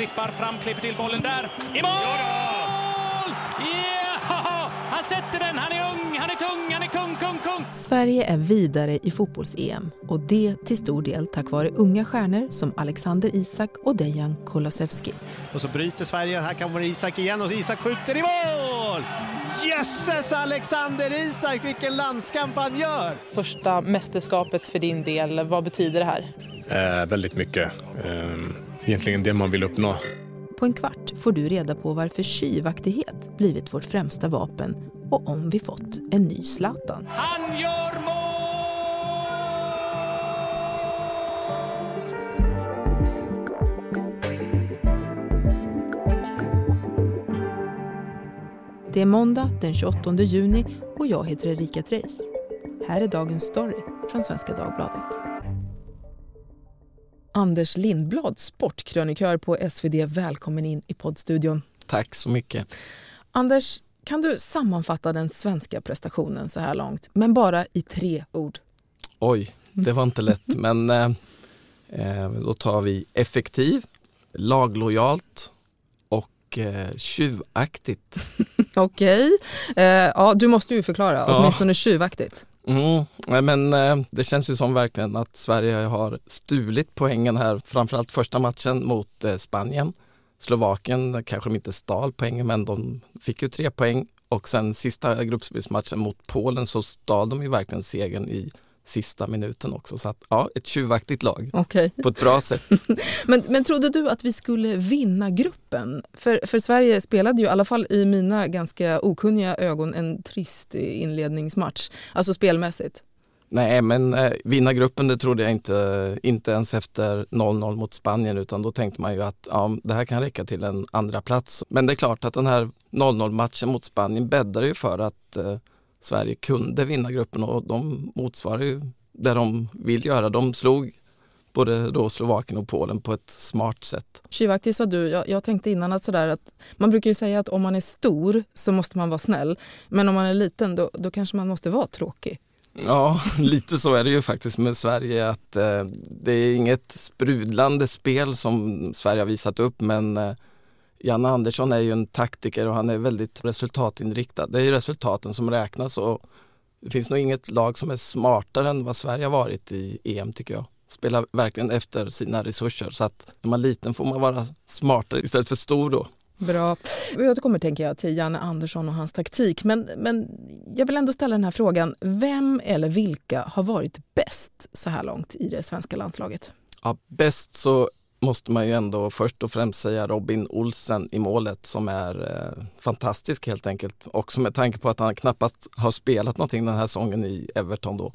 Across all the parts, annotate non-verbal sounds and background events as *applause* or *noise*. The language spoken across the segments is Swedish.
trippar fram, klipper till bollen där. I mål! Ja! Han sätter den, han är ung, han är tung, han är kung, kung, kung! Sverige är vidare i fotbolls-EM och det till stor del tack vare unga stjärnor som Alexander Isak och Dejan Kulusevski. Och så bryter Sverige, här kommer Isak igen och Isak skjuter i mål! Jösses Alexander Isak, vilken landskamp han gör! Första mästerskapet för din del, vad betyder det här? Eh, väldigt mycket. Eh, egentligen det man vill uppnå. På en kvart får du reda på varför tjuvaktighet blivit vårt främsta vapen och om vi fått en ny Zlatan. Han gör mål! Det är måndag den 28 juni och jag heter Erika Treijs. Här är dagens story från Svenska Dagbladet. Anders Lindblad, sportkrönikör på SvD. Välkommen in i poddstudion. Tack så mycket. Anders, kan du sammanfatta den svenska prestationen så här långt, men bara i tre ord? Oj, det var inte lätt, men eh, eh då tar vi effektiv, laglojalt och eh, tjuvaktigt. *laughs* Okej, okay. eh, ja, du måste ju förklara, ja. åtminstone tjuvaktigt. Mm, men eh, det känns ju som verkligen att Sverige har stulit poängen här, framförallt första matchen mot eh, Spanien. Slovakien kanske de inte stal poängen men de fick ju tre poäng och sen sista gruppspelsmatchen mot Polen så stal de ju verkligen segern i sista minuten också. Så att, ja, ett tjuvaktigt lag okay. på ett bra sätt. *laughs* men, men trodde du att vi skulle vinna gruppen? För, för Sverige spelade ju i alla fall i mina ganska okunniga ögon en trist inledningsmatch, alltså spelmässigt. Nej, men eh, vinna gruppen det trodde jag inte, inte ens efter 0-0 mot Spanien utan då tänkte man ju att ja, det här kan räcka till en andra plats. Men det är klart att den här 0-0 matchen mot Spanien bäddar ju för att eh, Sverige kunde vinna gruppen och de motsvarar ju det de vill göra. De slog både då Slovakien och Polen på ett smart sätt. Tjuvaktig sa du. Jag, jag, tänkte innan att, sådär att man brukar ju säga att om man är stor så måste man vara snäll. Men om man är liten då, då kanske man måste vara tråkig. Ja, *laughs* lite så är det ju faktiskt med Sverige att eh, det är inget sprudlande spel som Sverige har visat upp men eh, Janne Andersson är ju en taktiker och han är väldigt resultatinriktad. Det är ju resultaten som räknas och det finns nog inget lag som är smartare än vad Sverige har varit i EM tycker jag. Spelar verkligen efter sina resurser så att när man är liten får man vara smartare istället för stor då. Bra. Vi återkommer tänker jag till Janne Andersson och hans taktik. Men, men jag vill ändå ställa den här frågan. Vem eller vilka har varit bäst så här långt i det svenska landslaget? Ja, bäst så måste man ju ändå först och främst säga Robin Olsen i målet som är eh, fantastisk helt enkelt. Också med tanke på att han knappast har spelat någonting den här säsongen i Everton då.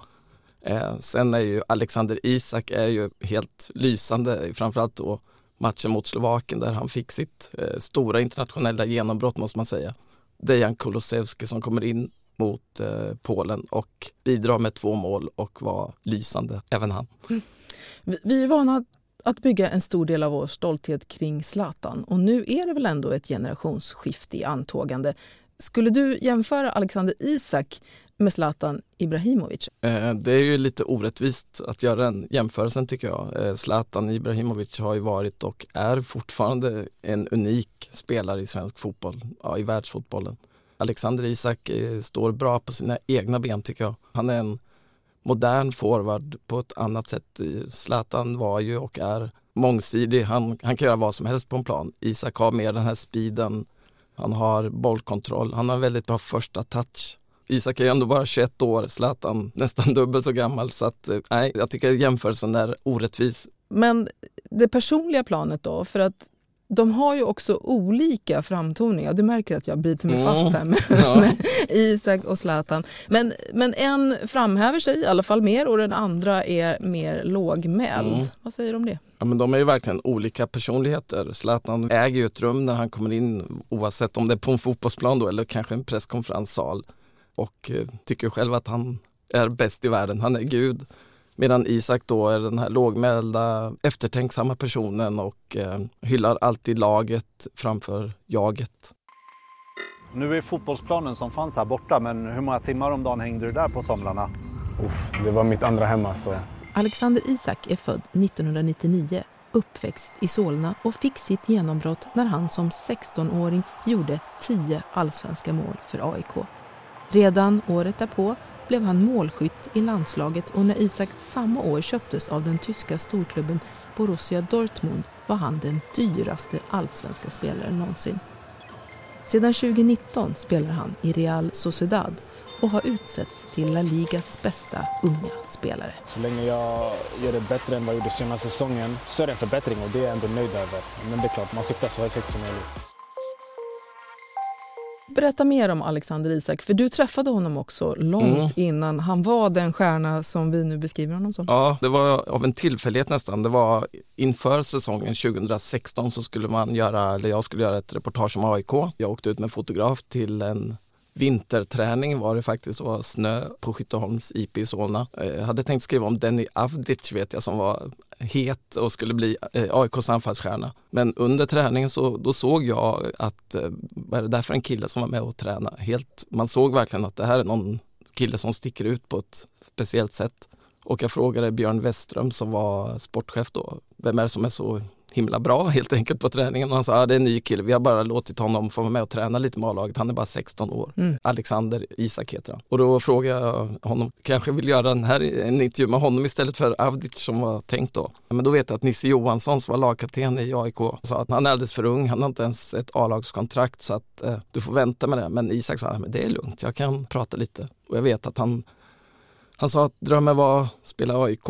Eh, sen är ju Alexander Isak är ju helt lysande, framförallt då matchen mot Slovakien där han fick sitt eh, stora internationella genombrott måste man säga. Dejan Kulusevski som kommer in mot eh, Polen och bidrar med två mål och var lysande, även han. Mm. Vi är vana att bygga en stor del av vår stolthet kring Zlatan och nu är det väl ändå ett generationsskifte i antågande. Skulle du jämföra Alexander Isak med Zlatan Ibrahimovic? Eh, det är ju lite orättvist att göra den jämförelsen tycker jag. Eh, Zlatan Ibrahimovic har ju varit och är fortfarande en unik spelare i svensk fotboll, ja, i världsfotbollen. Alexander Isak eh, står bra på sina egna ben tycker jag. Han är en modern forward på ett annat sätt. Zlatan var ju och är mångsidig. Han, han kan göra vad som helst på en plan. Isak har mer den här speeden. Han har bollkontroll. Han har en väldigt bra första touch. Isak är ju ändå bara 21 år, Zlatan nästan dubbelt så gammal så att eh, nej, jag tycker jämförelsen är orättvis. Men det personliga planet då, för att de har ju också olika framtoningar. Du märker att jag biter mig mm. fast här med, ja. *laughs* med, Isak och Zlatan. Men, men en framhäver sig i alla fall mer och den andra är mer lågmäld. Mm. Vad säger du om det? Ja, men de är ju verkligen olika personligheter. Zlatan äger ju ett rum när han kommer in oavsett om det är på en fotbollsplan då, eller kanske en presskonferenssal och eh, tycker själv att han är bäst i världen. Han är gud. Medan Isak då är den här lågmälda, eftertänksamma personen och eh, hyllar alltid laget framför jaget. Nu är fotbollsplanen som fanns här borta, men hur många timmar om dagen hängde du där på somrarna? Uff, det var mitt andra hem alltså. Alexander Isak är född 1999 uppväxt i Solna och fick sitt genombrott när han som 16-åring gjorde 10 allsvenska mål för AIK. Redan året därpå blev han målskytt i landslaget och när Isak samma år köptes av den tyska storklubben Borussia Dortmund var han den dyraste allsvenska spelaren någonsin. Sedan 2019 spelar han i Real Sociedad och har utsetts till La Ligas bästa unga spelare. Så länge jag gör det bättre än vad jag gjorde senaste säsongen så är det en förbättring och det är jag ändå nöjd över. Men det är klart, man siktar så högt som möjligt. Berätta mer om Alexander Isak, för du träffade honom också långt mm. innan han var den stjärna som vi nu beskriver honom som. Ja, det var av en tillfällighet nästan. Det var inför säsongen 2016 så skulle man göra, eller jag skulle göra ett reportage om AIK. Jag åkte ut med fotograf till en vinterträning var det faktiskt, det var snö på Skytteholms IP i Solna. Jag hade tänkt skriva om Denny Avdic vet jag som var het och skulle bli eh, AIKs anfallsstjärna. Men under träningen så då såg jag att, eh, vad är det där för en kille som var med och tränade? Helt, man såg verkligen att det här är någon kille som sticker ut på ett speciellt sätt. Och jag frågade Björn Westström som var sportchef då, vem är det som är så himla bra helt enkelt på träningen. Och han sa, ja, det är en ny kille, vi har bara låtit honom få vara med och träna lite med A-laget. Han är bara 16 år. Mm. Alexander Isak heter han. Och då frågade jag honom, kanske vill göra den här, en intervju med honom istället för Avdic som var tänkt då. Men då vet jag att Nisse Johansson som var lagkapten i AIK sa att han är alldeles för ung, han har inte ens ett A-lagskontrakt så att eh, du får vänta med det. Men Isak sa, men det är lugnt, jag kan prata lite. Och jag vet att han han sa att drömmen var att spela AIK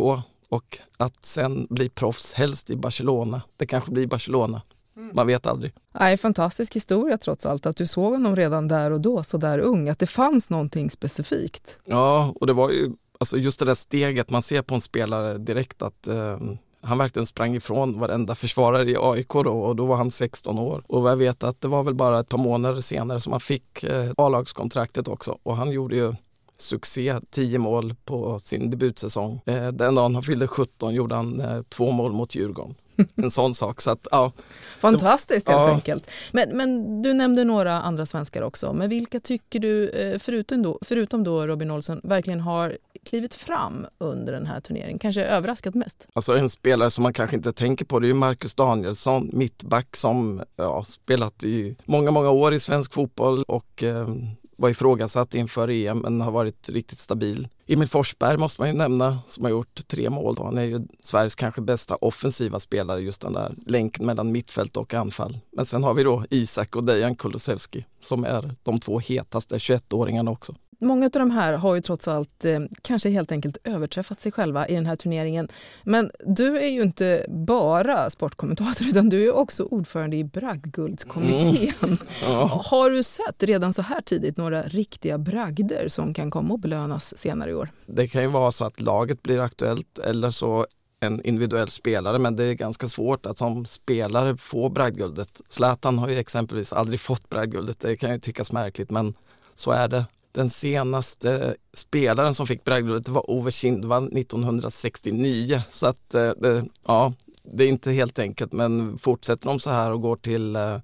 och att sen bli proffs, helst i Barcelona. Det kanske blir Barcelona. Mm. Man vet aldrig. Nej, fantastisk historia trots allt, att du såg honom redan där och då, så där ung, att det fanns någonting specifikt. Ja, och det var ju alltså just det där steget man ser på en spelare direkt att eh, han verkligen sprang ifrån varenda försvarare i AIK då och då var han 16 år. Och jag vet att det var väl bara ett par månader senare som han fick eh, A-lagskontraktet också och han gjorde ju succé, 10 mål på sin debutsäsong. Eh, den dagen han fyllde 17 gjorde han eh, två mål mot Djurgården. *laughs* En sån sak. Så att, ja. Fantastiskt helt ja. enkelt. Men, men du nämnde några andra svenskar också. Men vilka tycker du, eh, förutom då, förutom då Robin Olsson, verkligen har klivit fram under den här turneringen? Kanske överraskat mest? Alltså en spelare som man kanske inte tänker på det är Marcus Danielsson, mittback som ja, spelat i många, många år i svensk fotboll och eh, var ifrågasatt inför EM men har varit riktigt stabil. Emil Forsberg måste man ju nämna som har gjort tre mål. Han är ju Sveriges kanske bästa offensiva spelare, just den där länken mellan mittfält och anfall. Men sen har vi då Isak och Dejan Kulusevski som är de två hetaste 21-åringarna också. Många av de här har ju trots allt eh, kanske helt enkelt överträffat sig själva i den här turneringen. Men du är ju inte bara sportkommentator utan du är också ordförande i Bragdguldskommittén. Mm. *laughs* Ja. Har du sett redan så här tidigt några riktiga bragder som kan komma att belönas senare i år? Det kan ju vara så att laget blir aktuellt eller så en individuell spelare men det är ganska svårt att som spelare få bragdguldet. Zlatan har ju exempelvis aldrig fått bragdguldet, det kan ju tyckas märkligt men så är det. Den senaste spelaren som fick bragdguldet var Ove Kindvall 1969 så att eh, det, ja, det är inte helt enkelt men fortsätter de så här och går till eh,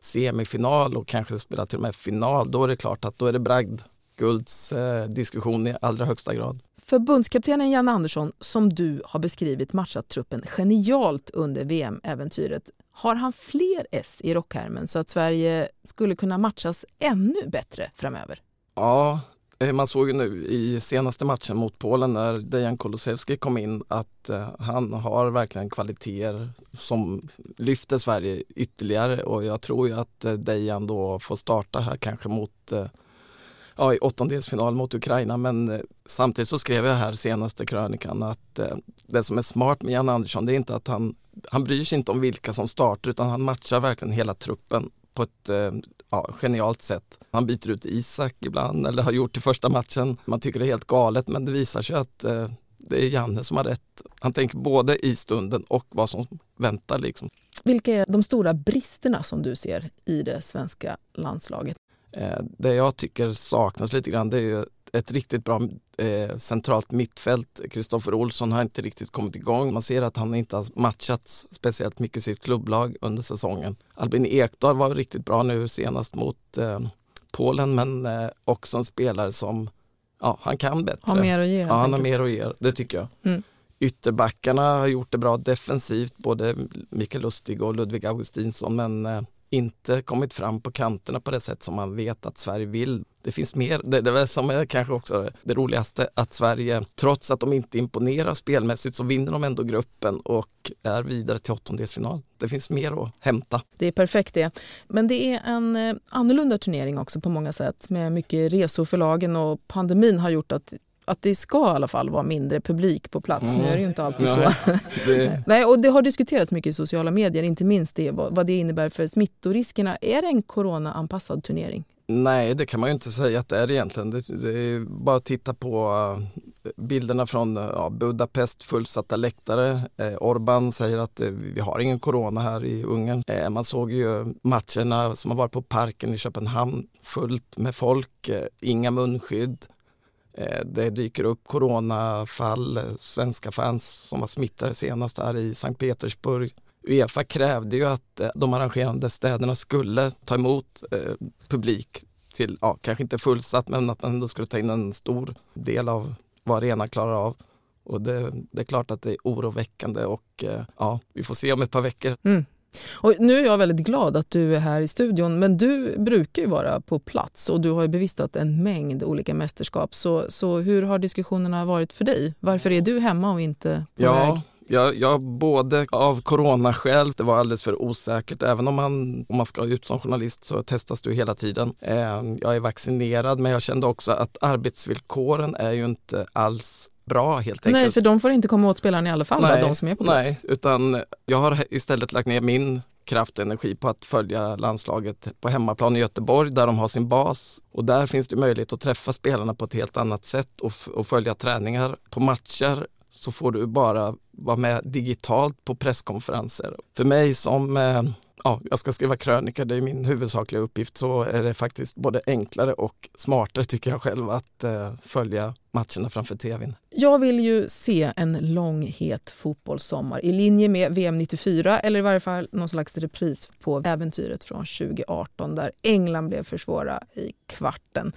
semifinal och kanske spelar till och med final då är det klart att då är det bragdguldsdiskussion eh, diskussion i allra högsta grad. Förbundskaptenen Janne Andersson, som du har beskrivit matchat truppen genialt under VM-äventyret, har han fler S i rockärmen så att Sverige skulle kunna matchas ännu bättre framöver? Ja, eh, man såg ju nu i senaste matchen mot Polen när Dejan Kulusevski kom in att eh, han har verkligen kvaliteter som lyfter Sverige ytterligare och jag tror ju att eh, Dejan då får starta här kanske mot ja, i åttondelsfinal mot Ukraina men samtidigt så skrev jag här senaste krönikan att det som är smart med Jan Andersson det är inte att han, han bryr sig inte om vilka som startar utan han matchar verkligen hela truppen på ett ja, genialt sätt. Han byter ut Isak ibland eller har gjort det första matchen. Man tycker det är helt galet men det visar sig att eh, det är Janne som har rätt. Han tänker både i stunden och vad som väntar. Liksom. Vilka är de stora bristerna som du ser i det svenska landslaget? Eh, det jag tycker saknas lite grann det är ju ett riktigt bra eh, centralt mittfält. Kristoffer Olsson har inte riktigt kommit igång. Man ser att han inte har matchats speciellt mycket i sitt klubblag under säsongen. Albin Ekdal var riktigt bra nu senast mot eh, Polen men eh, också en spelare som ja, han kan bättre. Har mer att ge. Ja, han har mer att ge, det tycker jag. Mm. Ytterbackarna har gjort det bra defensivt, både Mikael Lustig och Ludvig Augustinsson, men eh, inte kommit fram på kanterna på det sätt som man vet att Sverige vill. Det finns mer, det, det är som är kanske också det roligaste, att Sverige trots att de inte imponerar spelmässigt så vinner de ändå gruppen och är vidare till åttondelsfinal. Det finns mer att hämta. Det är perfekt det. Men det är en eh, annorlunda turnering också på många sätt med mycket resor för lagen och pandemin har gjort att att det ska i alla fall vara mindre publik på plats. Mm. Nu är det ju inte alltid ja, så. *laughs* Det... Nej, och det har diskuterats mycket i sociala medier, inte minst det, vad det innebär för smittoriskerna. Är det en coronaanpassad turnering? Nej, det kan man ju inte säga att det är egentligen. Det, det är bara att titta på uh, bilderna från uh, Budapest, fullsatta läktare. Uh, Orban säger att vi har ingen corona här i Ungern. man såg ju matcherna som har varit på parken i Köpenhamn, fullt med folk, inga munskydd. Eh, det dyker upp coronafall, eh, svenska fans som var smittade senast här i Sankt Petersburg. Uefa krävde ju att eh, de arrangerande städerna skulle ta emot publik till, ja, kanske inte fullsatt, men att man ändå skulle ta in en stor del av vad arenan klarar av. Och det, det, är klart att det är oroväckande och ja, vi får se om ett par veckor. Mm. Och nu är jag väldigt glad att du är här i studion men du brukar ju vara på plats och du har bevistat en mängd olika mästerskap. Så, så hur har diskussionerna varit för dig? Varför är du hemma och inte på ja. väg? Jag, jag både av coronaskäl, det var alldeles för osäkert. Även om man, om man ska ut som journalist så testas du hela tiden. Eh, jag är vaccinerad men jag kände också att arbetsvillkoren är ju inte alls bra helt enkelt. Nej, för de får inte komma åt spelarna i alla fall, nej, de som är på plats. Nej, utan jag har istället lagt ner min kraft och energi på att följa landslaget på hemmaplan i Göteborg där de har sin bas. Och där finns det möjlighet att träffa spelarna på ett helt annat sätt och, och följa träningar. På matcher så får du bara vara med digitalt på presskonferenser. För mig som eh, ja, jag ska skriva krönika, det är min huvudsakliga uppgift, så är det faktiskt både enklare och smartare tycker jag själv att eh, följa matcherna framför tvn. Jag vill ju se en lång het fotbollssommar i linje med VM 94 eller i varje fall någon slags repris på äventyret från 2018 där England blev för svåra i kvarten.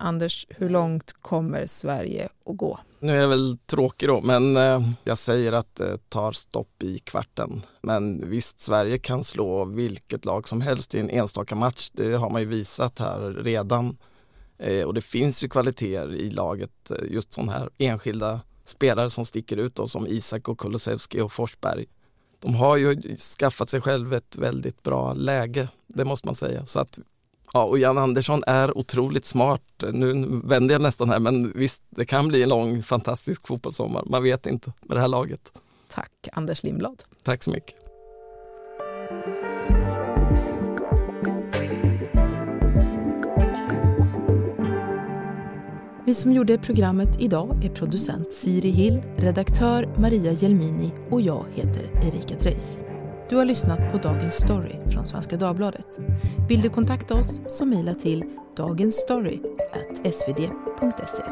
Anders, hur långt kommer Sverige att gå? Nu är jag väl tråkig då, men eh, jag säger att det tar stopp i kvarten. Men visst, Sverige kan slå vilket lag som helst i en enstaka match. Det har man ju visat här redan. Eh, och det finns ju kvaliteter i laget, eh, just sådana här enskilda spelare som sticker ut då, som Isak och Kulusevski och Forsberg. De har ju skaffat sig själv ett väldigt bra läge, det måste man säga. Så att Ja, och Jan Andersson är otroligt smart. Nu vänder jag nästan här, men visst, det kan bli en lång fantastisk fotbollssommar. Man vet inte med det här laget. Tack, Anders Lindblad. Tack så mycket. Vi som gjorde programmet idag är producent Siri Hill, redaktör Maria Gelmini och jag heter Erika Treijs. Du har lyssnat på Dagens Story från Svenska Dagbladet. Vill du kontakta oss så mejla till dagensstory.svd.se.